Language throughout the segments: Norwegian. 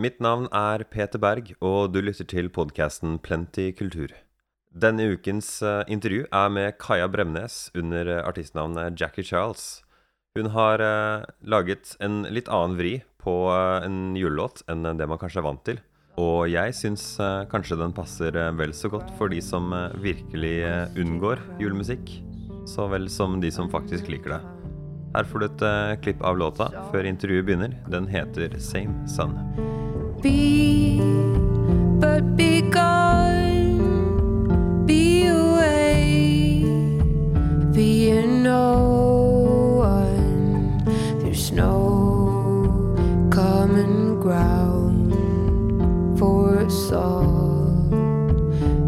Mitt navn er Peter Berg, og du lytter til podkasten Plenty kultur. Denne ukens eh, intervju er med Kaja Bremnes under eh, artistnavnet Jackie Charles. Hun har uh, laget en litt annen vri på en julelåt enn det man kanskje er vant til. Og jeg syns kanskje den passer vel så godt for de som virkelig unngår julemusikk, så vel som de som faktisk liker det. Her får du et klipp av låta før intervjuet begynner. Den heter Same Sun be, but be gone, be away, be no one. There's no common ground for us all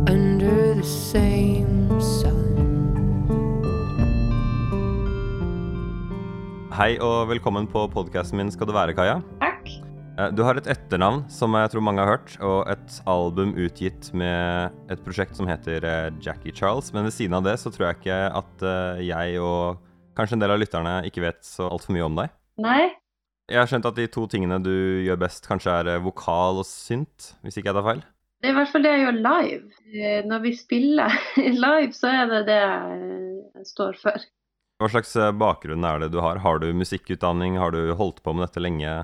under the same sun. Hei og velkommen på podkasten min Skal du være, Kaja. Eh, du har et etternavn som jeg tror mange har hørt, og et album utgitt med et prosjekt som heter eh, Jackie Charles. Men ved siden av det så tror jeg ikke at eh, jeg og kanskje en del av lytterne ikke vet så altfor mye om deg. Nei. Jeg har skjønt at de to tingene du gjør best, kanskje er vokal og synt, hvis ikke jeg tar feil? Det er i hvert fall det jeg gjør live. Når vi spiller live, så er det det jeg står for. Hva slags bakgrunn er det du har? Har du musikkutdanning? Har du holdt på med dette lenge?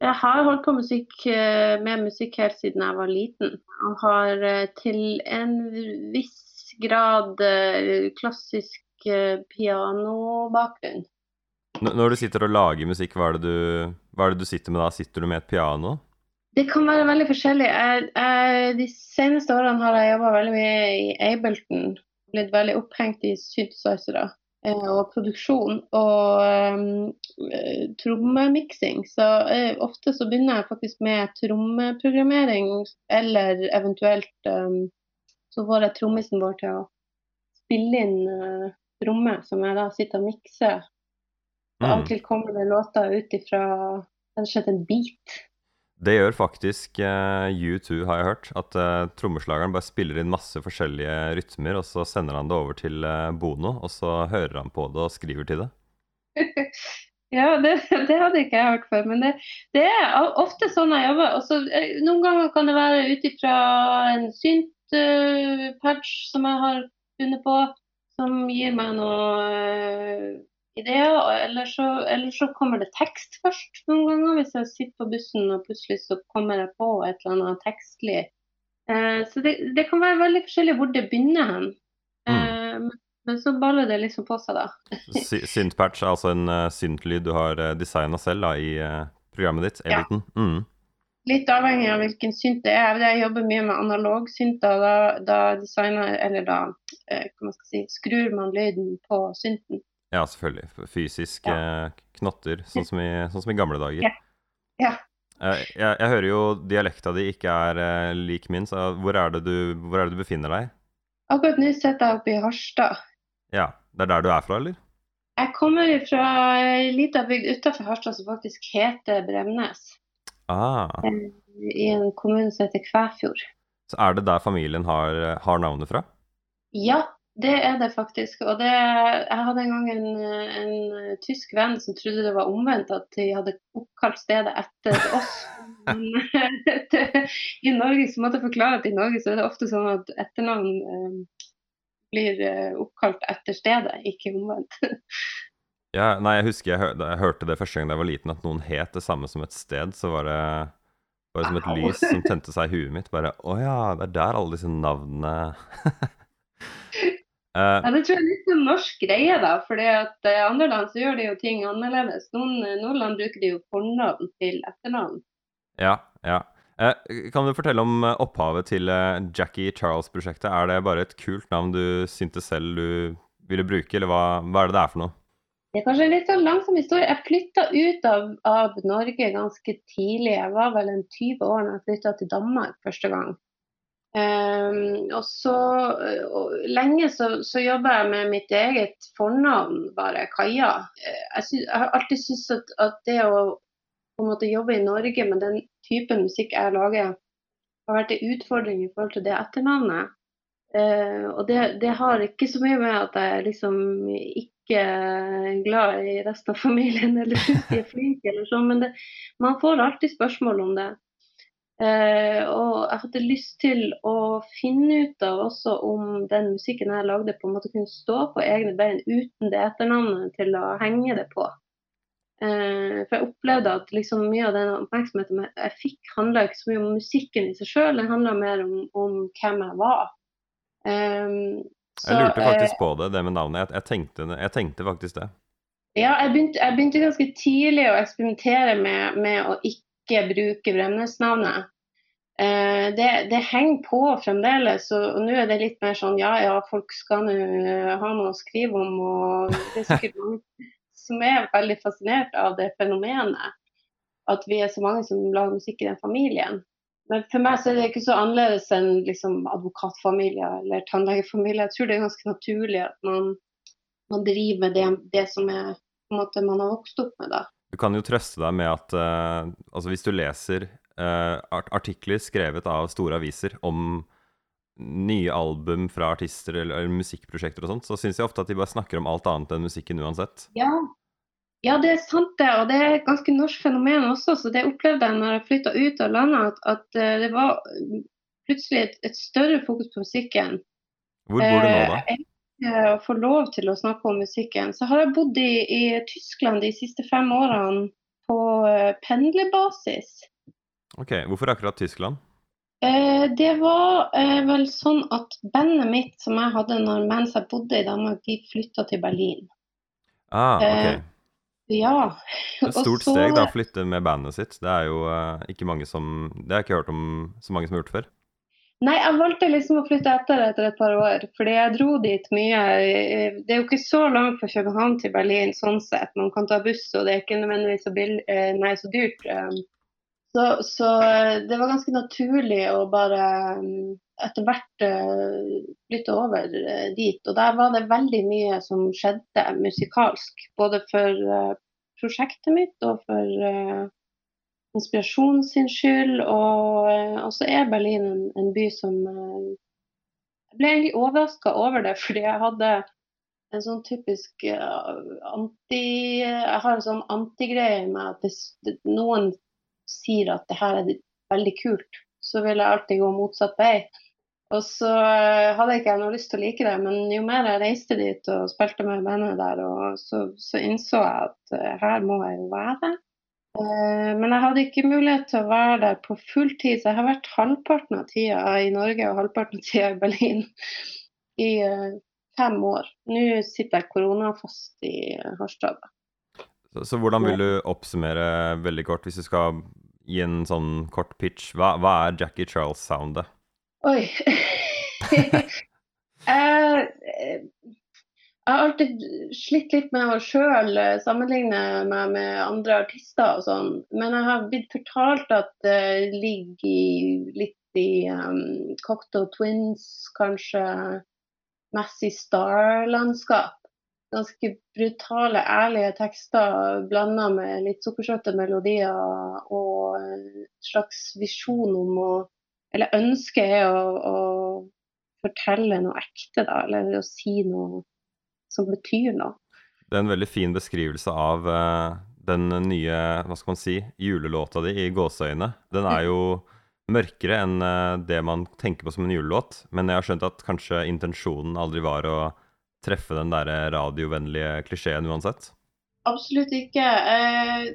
Jeg har holdt på musikk, eh, med musikk helt siden jeg var liten. Og har eh, til en viss grad eh, klassisk pianobakgrunn. Når du sitter og lager musikk, hva er, du, hva er, det du, sitter med da? Sitter du med et piano? Det kan være veldig forskjellig. Jeg, jeg, de seneste årene har jeg jobba veldig mye i Ableton. Blitt veldig opphengt i synthesizere. Eh, og produksjon og um, trommemiksing. Så uh, ofte så begynner jeg faktisk med trommeprogrammering, eller eventuelt um, så får jeg trommisen vår til å spille inn uh, tromme, som jeg da sitter og mikser. Mm. Av og til kommer det låter ut ifra rett og slett en beat. Det gjør faktisk uh, U2, har jeg hørt. At uh, trommeslageren bare spiller inn masse forskjellige rytmer, og så sender han det over til uh, Bono, og så hører han på det og skriver til det. ja, det, det, hadde ikke jeg hørt før, men det, det er ofte sånn jeg jobber. Også, noen ganger kan det være ut ifra en synt-patch som jeg har funnet på, som gir meg noe ideer. Eller så, eller så, kommer det tekst først noen ganger. Hvis jeg sitter på bussen og plutselig så kommer jeg på et eller annet tekstlig. Eh, så det, det, kan være veldig forskjellig hvor det begynner hen. Mm. Eh, men så baller det liksom på seg, da. Synthpatch er altså en uh, syntlyd du har uh, eh, designa selv da, i uh, programmet ditt, Ableton? Ja. Mm. Litt avhengig av hvilken synt det er. Jeg jobber mye med analogsynter. Da, da designer, eller da eh, hva man skal si, skrur man lyden på synten. Ja, selvfølgelig. Fysiske ja. knotter, sånn som, i, sånn som, i, gamle dager. Ja. ja. Jeg, jeg, jeg, hører jo dialekta di ikke er uh, lik min, så hvor er, du, hvor er, det du, befinner deg? Akkurat nå sitter jeg oppe i Harstad. Ja. Det er der du er fra, eller? Jeg kommer fra ei lita bygd utenfor Harstad som faktisk heter Bremnes. Ah. Eh, I en kommune som heter Kvæfjord. Så er det der familien har, har navnet fra? Ja, det er det faktisk. Og det, jeg hadde en gang en, en, tysk venn som trodde det var omvendt, at de hadde oppkalt stedet etter oss. I Norge så måtte jeg forklare at i Norge så er det ofte sånn at etternavn eh, blir eh, oppkalt etter stedet, ikke omvendt. ja, nei, jeg husker jeg, hør, jeg, hørte det første gang da jeg var liten, at noen het det samme som et sted. Så var det bare som et lys som tente seg i huet mitt. Bare Å ja, det er der alle disse navnene Uh, ja, det tror jeg er litt en sånn norsk greie, da. For i uh, andre land så gjør de jo ting annerledes. Noen, uh, noen land bruker de jo fornavn til etternavn. Ja, ja. Uh, kan du fortelle om opphavet til Jackie Charles-prosjektet? Er det bare et kult navn du syntes selv du ville bruke, eller hva, hva er det det er for noe? Det er kanskje en litt sånn langsom historie. Jeg flytta ut av, av, Norge ganske tidlig. Jeg var vel en 20 år da jeg flytta til Danmark første gang. Um, og så og Lenge så, så jobba jeg med mitt eget fornavn, bare Kaja. Eh, jeg, synes, jeg har alltid syntes at, at, det å på en måte jobbe i Norge med den typen musikk jeg lager, har vært en utfordring i forhold til det etternavnet. Uh, og det, det, har ikke så mye med at jeg liksom ikke er glad i resten av familien eller de er flinke eller sånn, men det, man får alltid spørsmål om det. Eh, og jeg hadde lyst til å finne ut av også om den musikken jeg lagde, på en måte kunne stå på egne bein uten det etternavnet til å henge det på. Eh, for jeg opplevde at liksom mye av den oppmerksomheten jeg fikk, handla ikke så mye om musikken i seg sjøl, den handla mer om, om, hvem jeg var. Um, så, jeg lurte faktisk på det, det med navnet. Jeg, tenkte, jeg tenkte, faktisk det. Ja, jeg begynte, jeg begynte, ganske tidlig å eksperimentere med, med å ikke bruke Bremnes-navnet. Eh, det, det, henger på fremdeles, og, nå er det litt mer sånn ja ja, folk skal nå ha noe å skrive om. og det er mange som er veldig fascinert av det fenomenet. At vi er så mange som lager musikk i den familien. Men for meg så er det ikke så annerledes enn liksom, advokatfamilie eller tannlegefamilie. Jeg tror det er ganske naturlig at man, man driver med det, det, som er, måte, man har vokst opp med. da. Du kan jo trøste deg med at uh, altså hvis du leser uh, artikler skrevet av store aviser om nye album fra artister eller, eller musikkprosjekter og sånt, så syns jeg ofte at de bare snakker om alt annet enn musikken uansett. Ja, ja, det er sant det, og det er et ganske norsk fenomen også. så Det opplevde jeg når jeg flytta ut av landet, at, at eh, det var plutselig et, et, større fokus på musikken. Hvor bor du nå, da? Eh, å få lov til å snakke om musikken. Så har jeg bodd i, i Tyskland de siste fem årene på uh, pendlerbasis. Ok, Hvorfor akkurat Tyskland? Eh, det var eh, vel sånn at bandet mitt som jeg hadde når, mens jeg bodde i Danmark, de flytta til Berlin. Ah, ok. Ja. Et stort så... steg da, å flytte med bandet sitt. Det er jo uh, ikke mange som Det har jeg ikke hørt om så mange som har gjort før. Nei, jeg valgte liksom å flytte etter etter et par år, fordi jeg dro dit mye. Det er jo ikke så langt fra København til Berlin sånn sett. Man kan ta buss, og det er ikke nødvendigvis så, bill, eh, nei, så dyrt. Eh. Så, så, det var ganske naturlig å bare etter hvert flytte over dit. Og der var det veldig mye som skjedde musikalsk. Både for prosjektet mitt og for inspirasjon sin skyld. Og, og så er Berlin en, en by som Jeg ble egentlig overraska over det, fordi jeg hadde en sånn typisk anti Jeg har en sånn antigreie med at hvis noen sier at det her er veldig kult, så vil jeg alltid gå motsatt vei. Og så hadde hadde ikke jeg noe lyst til å like det, men jo mer jeg reiste dit og spilte med bandet der, så, så, innså jeg at her må jeg jo være. Uh, men jeg hadde ikke mulighet til å være der på full tid, så jeg har vært halvparten av tida i Norge og halvparten av tida i Berlin i uh, fem år. Nå sitter jeg koronafast i Harstad. Så, så, hvordan vil du oppsummere veldig kort, hvis du skal gi en sånn kort pitch? Hva, hva er Jackie Charles-soundet? Oi. jeg, jeg har alltid slitt litt med å sjøl eh, sammenligne meg med andre artister og sånn, men jeg har blitt fortalt at det ligger litt i um, Cocktail Twins, kanskje Massey Star-landskap. Ganske brutale, ærlige tekster blanda med litt sukkersøte melodier og en slags visjon om å eller ønsket er å, å, fortelle noe ekte, da, eller å si noe som betyr noe. Det er en veldig fin beskrivelse av uh, den nye, hva skal man si, julelåta di i gåseøyne. Den er jo mørkere enn uh, det man tenker på som en julelåt, men jeg har skjønt at kanskje intensjonen aldri var å treffe den der radiovennlige klisjeen uansett? Absolutt ikke. Eh,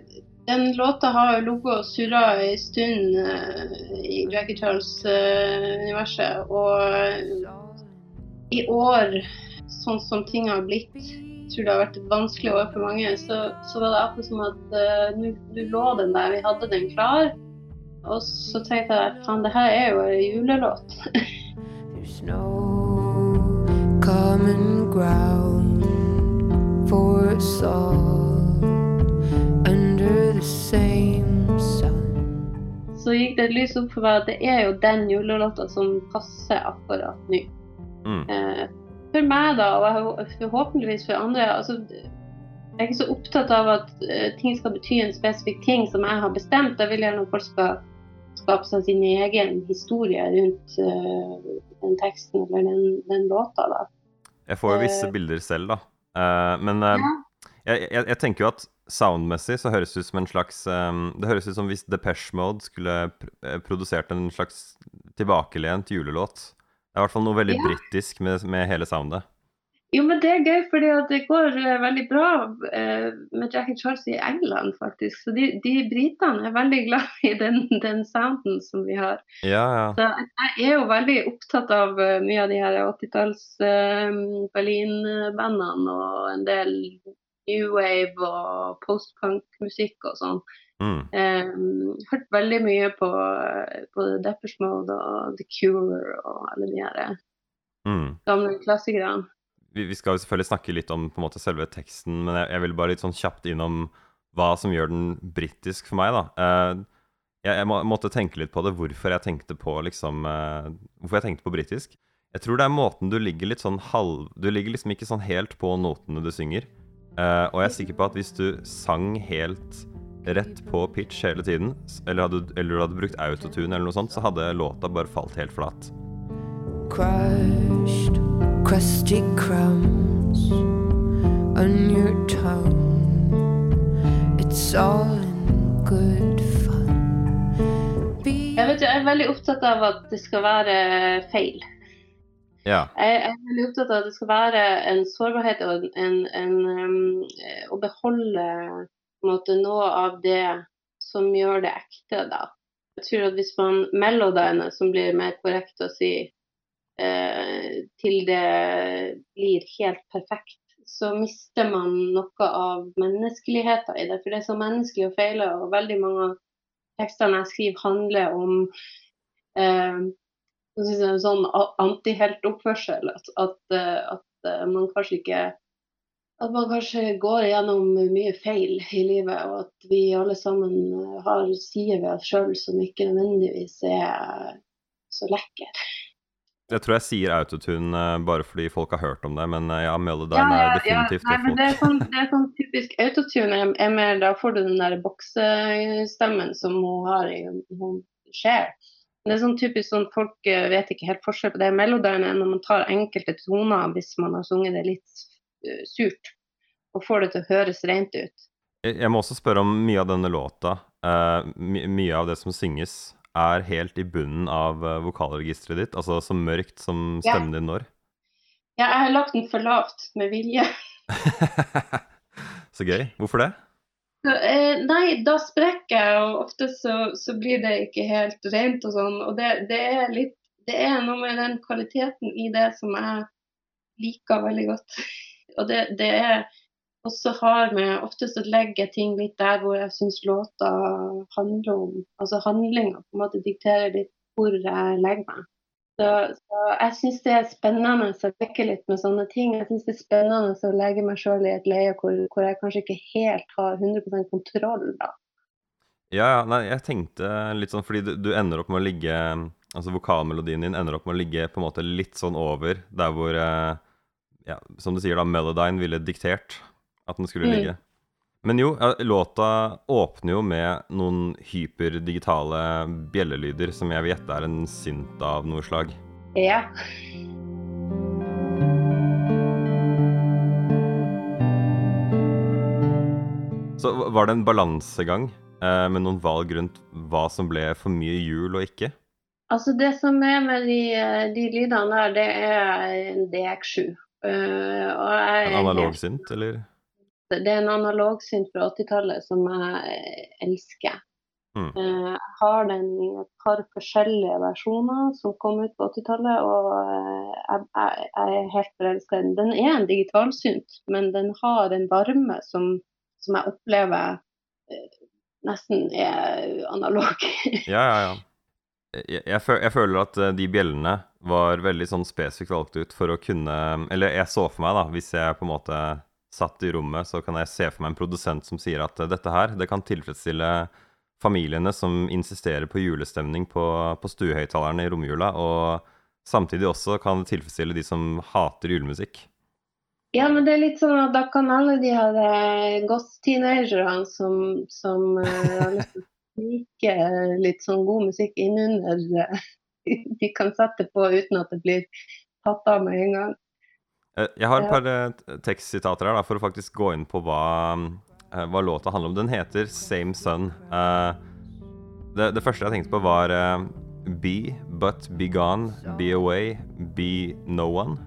den låta har ligget og surra en stund i Jackie Charles-universet. Og i år, sånn som ting har blitt, tror det har vært et vanskelig år for mange, så, så var det akkurat som at uh, nå lå den der, vi hadde den klar. Og så tenkte jeg faen, det her er jo en julelåt. There's no common ground for us all. Så gikk det et lys opp for meg at det er jo den julelåta som passer akkurat nå. Mm. Eh, for meg, da, og forhåpentligvis for andre. altså jeg er ikke så opptatt av at uh, ting skal bety en spesifikk ting som jeg har bestemt. Jeg vil gjerne at folk skal skape seg sin egen historie rundt uh, den teksten eller den, den låta. da. Jeg får jo visse uh, bilder selv, da. men ja. jeg, jeg, jeg, tenker jo at soundmessig så høres det ut som en slags um, Det høres ut som hvis Depeche Mode skulle pr eh, produsert en slags tilbakelent julelåt. Det er i hvert fall noe veldig ja. britisk med, med, hele soundet. Jo, men det er gøy, fordi det går uh, veldig bra uh, med Jackie Charles i England, faktisk. Så de, de britene er veldig glad i den, den sounden som vi har. Ja, ja. Så jeg er jo veldig opptatt av uh, mye av de her 80-talls Berlin-bandene og en del new wave og post-punk-musikk og sånn. Mm. Um, hørt veldig mye på, både Deppers Mode og The Cure og alle de her mm. gamle klassikerne vi, vi, skal jo selvfølgelig snakke litt om på en måte selve teksten, men jeg, jeg vil bare litt sånn kjapt innom hva som gjør den britisk for meg, da. Uh, jeg, jeg, må, måtte tenke litt på det, hvorfor jeg tenkte på liksom uh, Hvorfor jeg tenkte på britisk. Jeg tror det er måten du ligger litt sånn halv Du ligger liksom ikke sånn helt på notene du synger. Uh, og jeg er sikker på at hvis du sang helt rett på pitch hele tiden, eller, hadde, eller du hadde brukt autotune eller noe sånt, så hadde låta bare falt helt flat. Crushed crusty crumbs on your tongue. It's all in good fun. Jeg, vet, jeg er veldig opptatt av at det skal være feil. Ja. Jeg er veldig opptatt av at det skal være en sårbarhet og en, en, um, å beholde måte, noe av det som gjør det ekte. da. Jeg tror at Hvis man melodiner, som blir mer korrekt å si, Eh, til det blir helt perfekt, så mister man noe av menneskeligheten i det. For det er så menneskelig å feile, og veldig mange av tekstene jeg skriver, handler om eh, sånn antiheltoppførsel. At, at, eh, at eh, man kanskje ikke at man kanskje går gjennom mye feil i livet, og at vi alle sammen har sider ved oss sjøl som ikke nødvendigvis er så lekre. Jeg tror jeg sier autotune uh, bare fordi folk har hørt om det, men ja, Melodyne ja, ja, er definitivt ja. Nei, det, er sånn, det er sånn typisk autotune er, er mer Da får du den der boksestemmen som hun har i hun Cher. Det er sånn typisk sånn folk vet ikke helt forskjell på det. Melodyne er når man tar enkelte toner hvis man har sunget det litt surt, og får det til å høres rent ut. Jeg, må også spørre om mye av denne låta. My, mye av det som synges er helt i bunnen av uh, vokalregisteret ditt? Altså så mørkt som stemmen ja. din når? Ja, jeg har lagt den for lavt med vilje. så gøy. Hvorfor det? Eh, nei, da sprekker jeg, og ofte så, så, blir det ikke helt rent og sånn. Og det, det, er litt Det er noe med den kvaliteten i det som jeg liker veldig godt. Og det, det er også har med ofte så legger jeg ting litt der hvor jeg syns låta handler om Altså handlinga på en måte dikterer litt hvor jeg legger meg. Så, så jeg syns det er spennende å leke litt med sånne ting. Jeg syns det er spennende å legge meg sjøl i et leie hvor, hvor, jeg kanskje ikke helt har 100% kontroll, da. Ja, ja, nei, jeg tenkte litt sånn fordi du, du ender opp med å ligge Altså vokalmelodien din ender opp med å ligge på en måte litt sånn over der hvor eh, ja, Som du sier, da, Melodyne ville diktert at den skulle mm. ligge. Men jo, låta åpner jo med noen hyperdigitale bjellelyder som jeg vil gjette er en synt av noe slag. Ja. Så var det en balansegang eh, med noen valg rundt hva som ble for mye jul og ikke? Altså Det som er med de, eh, de lydene der, det er en DX7. Eh, en analog synt, eller? Det er en analog synt fra 80-tallet som jeg elsker. Mm. Eh, jeg har den i et par forskjellige versjoner som kom ut på 80-tallet, og eh, jeg, jeg, jeg, er helt forelska i den. Den er en digitalsynt, men den har en varme som, som jeg opplever nesten er analog. ja, ja, ja. Jeg, jeg, føler at de bjellene var veldig sånn spesifikt valgt ut for å kunne Eller jeg så for meg, da, hvis jeg på en måte satt i rommet, så kan jeg se for meg en produsent som sier at dette her, det kan tilfredsstille familiene som insisterer på julestemning på, på stuehøyttalerne i romjula, og samtidig også kan det tilfredsstille de som hater julemusikk. Ja, men det er litt sånn at da kan alle de her eh, goth-teenagerne som, som uh, har lyst til å like litt sånn god musikk innunder, uh, de kan sette på uten at det blir tatt av med en gang. Eh, jeg har et par eh, tekstsitater her da, for å faktisk gå inn på hva hva låta handler om. Den heter Same Sun. Det, det, første jeg tenkte på, var Be, but be gone, be away, be no one.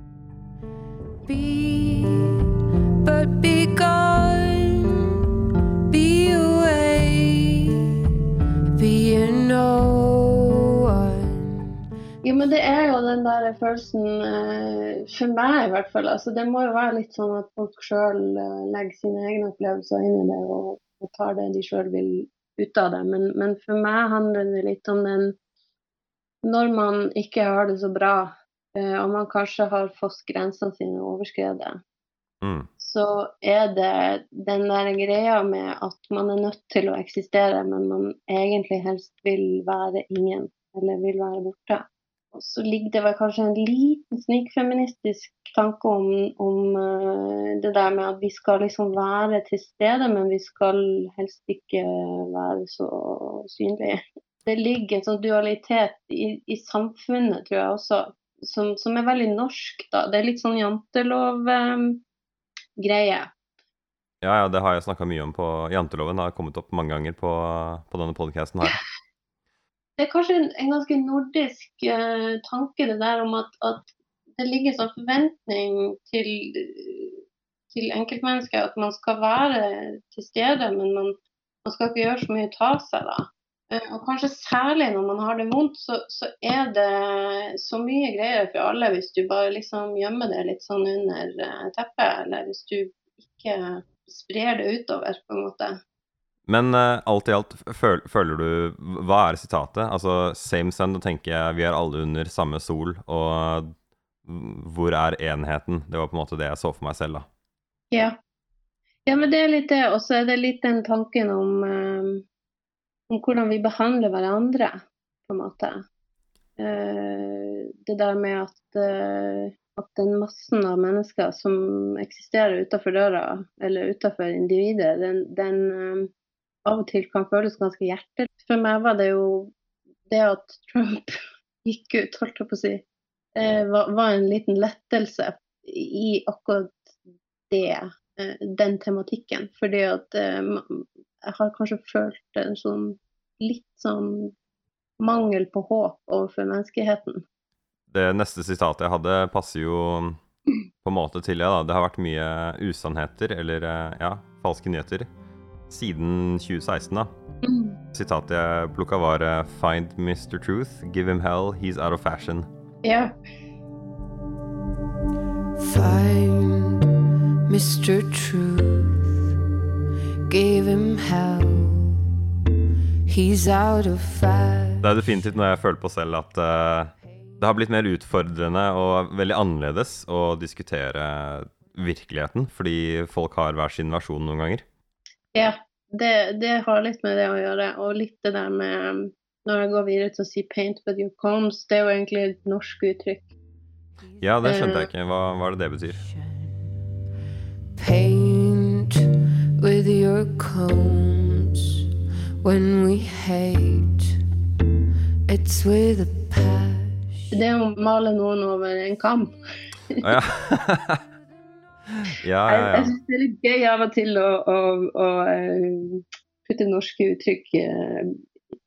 Be, but be gone, be one. jo, men det er jo den der følelsen, eh, for meg i hvert fall. altså Det må jo være litt sånn at folk sjøl eh, legger sine egne opplevelser inn i det og, og tar det de sjøl vil ut av det. Men, men, for meg handler det litt om den når man ikke har det så bra, eh, og man kanskje har fått grensene sine overskredet, mm. Så er det den der greia med at man er nødt til å eksistere, men man egentlig helst vil være ingen, eller vil være borte. Og så ligger det vel kanskje en liten snikfeministisk tanke om, om uh, det der med at vi skal liksom være til stede, men vi skal helst ikke være så synlige. Det ligger en sånn dualitet i, i samfunnet, tror jeg også, som, som, er veldig norsk. da. Det er litt sånn jantelov-greie. Um, ja, ja, det har jeg snakka mye om på Janteloven. Har kommet opp mange ganger på, på denne podkasten her. det er kanskje en, en ganske nordisk uh, tanke det der om at, at det ligger sånn forventning til, til enkeltmennesker at man skal være til stede, men man, man skal ikke gjøre så mye ut av seg. da. Uh, og kanskje særlig når man har det vondt, så, så, er det så mye greier for alle hvis du bare liksom gjemmer det litt sånn under uh, teppet, eller hvis du ikke sprer det utover, på en måte. Men uh, alt i alt, føl, føler du Hva er sitatet? Altså same sun, da tenker jeg vi er alle under samme sol, og hvor er enheten? Det var på en måte det jeg så for meg selv, da. Ja. Ja, men det er litt det. Og så er det litt den tanken om, um, om hvordan vi behandler hverandre, på en måte. Uh, det der med at, uh, at den massen av mennesker som eksisterer utenfor døra, eller utenfor individet, den, den um, av og til kan føles ganske hjertelig. For meg var det jo det at Trump gikk ut, holdt jeg på å si, eh, var, var, en liten lettelse i akkurat det, eh, den tematikken. Fordi at eh, jeg har kanskje følt en sånn litt sånn mangel på håp overfor menneskeheten. Det neste sitatet jeg hadde, passer jo på en måte til, ja. da. Det har vært mye usannheter, eller ja, falske nyheter siden 2016, da. Mm. Sitatet jeg plukka, var eh, 'Find Mr. Truth, give him hell, he's out of fashion'. Ja. Find Mr. Truth, give him hell, he's out of fire Det er definitivt noe jeg føler på selv, at uh, det har blitt mer utfordrende og veldig annerledes å diskutere virkeligheten, fordi folk har hver sin versjon noen ganger. Ja, det, det, har litt med det å gjøre. Og litt det der med Når jeg går videre til å si 'paint with your combs', det er jo egentlig et norsk uttrykk. Ja, det skjønte jeg ikke. Hva, hva er det det betyr? Paint with your combs when we hate. It's with a passion. Det er å male noen over en kam. Ja. ja, ja, ja. Jeg, jeg syns det er litt gøy av og til å, å, å eh, putte norske uttrykk eh,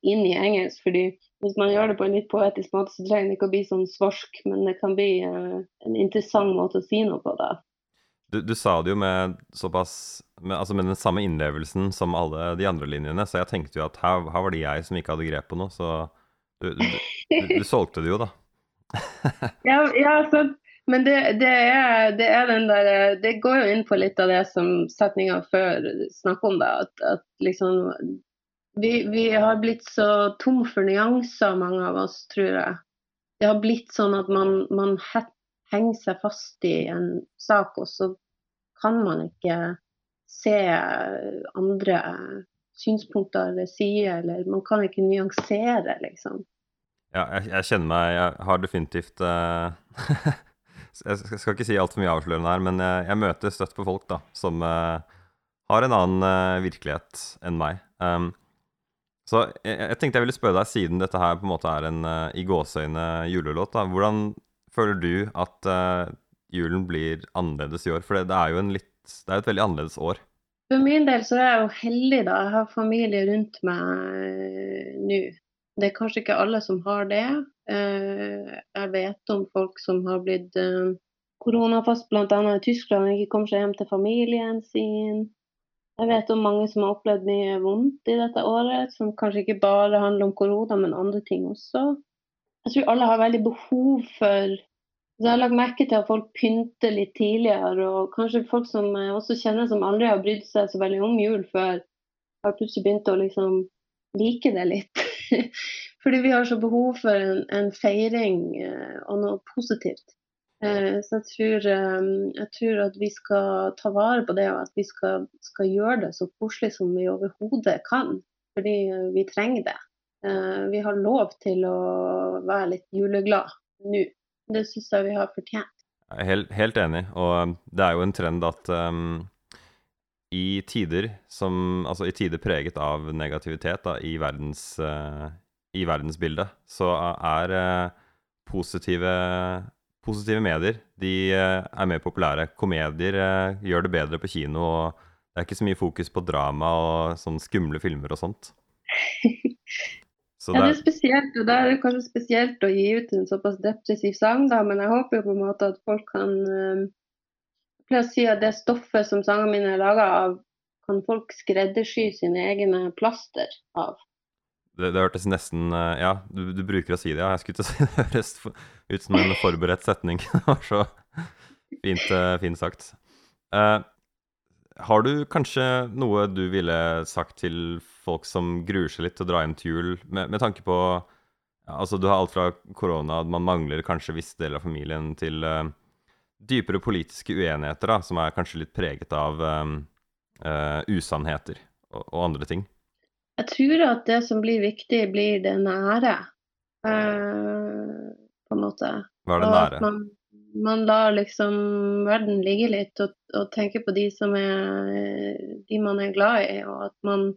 inn i engelsk. fordi hvis man gjør det på en litt poetisk måte, så trenger det ikke å bli sånn svarsk, men det kan bli uh, en interessant måte å si noe på. da. Du, du sa det jo med såpass med, altså med den samme innlevelsen som alle de andre linjene, så jeg tenkte jo at her, her var det jeg som ikke hadde grep på noe, så du, du, du solgte det jo, da. ja, ja, så men det, det, er, det, er, den der Det går jo inn på litt av det som setninga før snakker om, da. At, at liksom vi, vi, har blitt så tom for nyanser, mange av oss, tror jeg. Det har blitt sånn at man, man henger seg fast i en sak, og så kan man ikke se andre synspunkter eller sider, eller man kan ikke nyansere, liksom. Ja, jeg, jeg kjenner meg Jeg har definitivt uh, Jeg skal ikke si altfor mye avslørende her, men jeg, jeg, møter støtt på folk da, som uh, har en annen uh, virkelighet enn meg. Um, så jeg, jeg, tenkte jeg ville spørre deg, siden dette her på en måte er en i gåseøyne julelåt, da, hvordan føler du at julen blir annerledes i år? For det, det er jo litt, det er et veldig annerledes år. For min del så er jeg jo heldig, da. Jeg har familie rundt meg nå. Det er kanskje ikke alle som har det. Eh, jeg vet om folk som har blitt eh, koronafast, bl.a. i Tyskland, og ikke kommer seg hjem til familien sin. Jeg vet om mange som har opplevd mye vondt i dette året, som kanskje ikke bare handler om korona, men andre ting også. Jeg tror alle har veldig behov for så Jeg har lagt merke til at folk pynter litt tidligere, og kanskje folk som jeg også kjenner som aldri har brydd seg så veldig om jul før, har plutselig begynt å liksom like det litt. Fordi vi har så behov for en, en feiring eh, og noe positivt. Eh, så jeg tror, eh, jeg tror, at vi skal ta vare på det, og at vi skal, skal gjøre det så koselig som vi overhodet kan. Fordi vi trenger det. Vi har lov til å være litt juleglad nå. Det syns jeg vi har fortjent. Helt, helt, enig, og det er jo en trend at um, i tider som Altså i tider preget av negativitet da, i, verdens, uh, i verdensbildet, så er uh, positive, positive medier de uh, er mer populære. Komedier gjør det bedre på kino, og det er ikke så mye fokus på drama og sånn skumle filmer og sånt. Så ja, det er spesielt, og da er det kanskje spesielt å gi ut en såpass depressiv sang, da, men jeg håper jo på en måte at folk kan uh, pleier å si at det stoffet som sangene mine er laga av, kan folk skreddersy sine egne plaster av. Det, det hørtes nesten uh, Ja, du, du, bruker å si det, ja. Jeg skulle til å si det høres ut som en forberedt setning. det var så fint, uh, fint sagt. Uh, har du kanskje noe du ville sagt til folk som gruer seg litt til å dra hjem til jul, med, med tanke på ja, Altså, du har alt fra korona, at man mangler kanskje visse deler av familien, til uh, dypere politiske uenigheter, da, som er kanskje litt preget av um, uh, usannheter og, og, andre ting? Jeg tror at det som blir viktig, blir det nære, uh, på en måte. Hva er det nære? Man, lar liksom verden ligge litt og, og tenker på de som er de man er glad i, og at man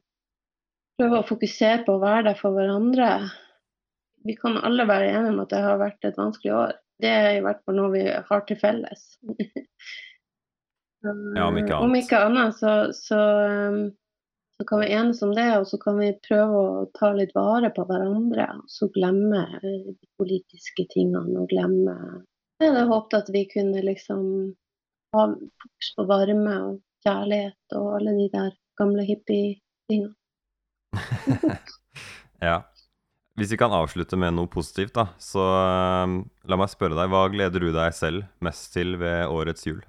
prøver å fokusere på å være der for hverandre. Vi kan alle være enige om at det har vært et vanskelig år. Det er i hvert fall noe vi har til felles. ja, om ikke annet. Om ikke annet så, så, um, så, kan vi enes om det, og så kan vi prøve å ta litt vare på hverandre. Og så glemme de politiske tingene og glemme Jeg hadde håpet at vi kunne liksom ha fokus på varme og kjærlighet og alle de der gamle hippie-tingene. ja. Hvis vi kan avslutte med noe positivt, da, så uh, la meg spørre deg, hva gleder du deg selv mest til ved årets jul?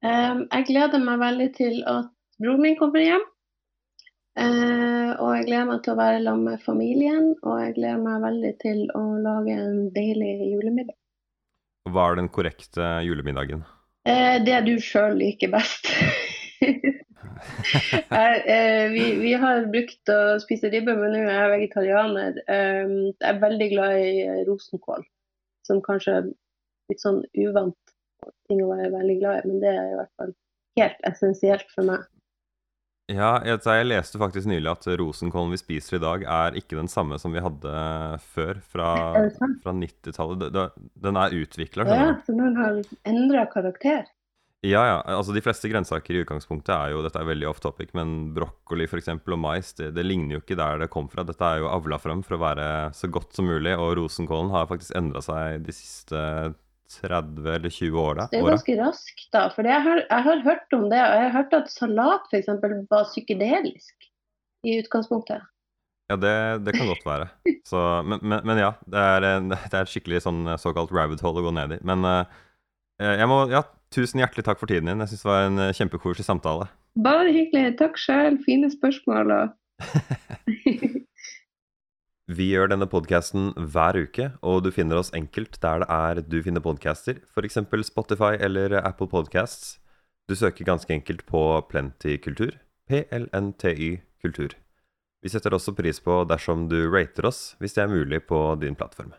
Um, jeg gleder meg veldig til at broren min kommer hjem. Uh, og jeg gleder meg til å være sammen med familien, og jeg gleder meg veldig til å lage en deilig julemiddag. Hva er den korrekte julemiddagen? Eh, det du sjøl liker best. jeg, eh, vi, vi, har brukt å spise ribbe, men nå er jeg vegetarianer. Eh, jeg er veldig glad i eh, rosenkål, som kanskje er litt sånn uvant ting å være veldig glad i, men det er i hvert fall helt essensielt for meg. Ja, jeg, jeg leste faktisk nylig at rosenkålen vi spiser i dag, er ikke den samme som vi hadde før, fra, fra 90-tallet. Den er utvikla. Ja, så den har endra karakter. Ja, ja. Altså, de fleste grønnsaker i utgangspunktet er jo Dette er veldig off topic, men brokkoli for eksempel, og mais det, det, ligner jo ikke der det kom fra. Dette er jo avla fram for å være så godt som mulig, og rosenkålen har faktisk endra seg de siste 30 eller 20 år? Da, Det er ganske raskt, da. For jeg har, jeg har, hørt om det. Og jeg har hørt at salat f.eks. var psykedelisk i utgangspunktet. Ja, det, det kan godt være. Så, men, men, men, ja, det er, det er et skikkelig sånn såkalt rabbit hole å gå ned i. Men uh, jeg må ja, Tusen hjertelig takk for tiden din. Jeg syns det var en eh, kjempekoselig samtale. Bare hyggelig. Takk sjøl. Fine spørsmål. Vi gjør denne podkasten hver uke, og du finner oss enkelt der det er du finner podcaster, f.eks. Spotify eller Apple Podcasts. Du søker ganske enkelt på Plenty kultur. PLNTY kultur. Vi setter også pris på dersom du rater oss, hvis det er mulig på din plattform.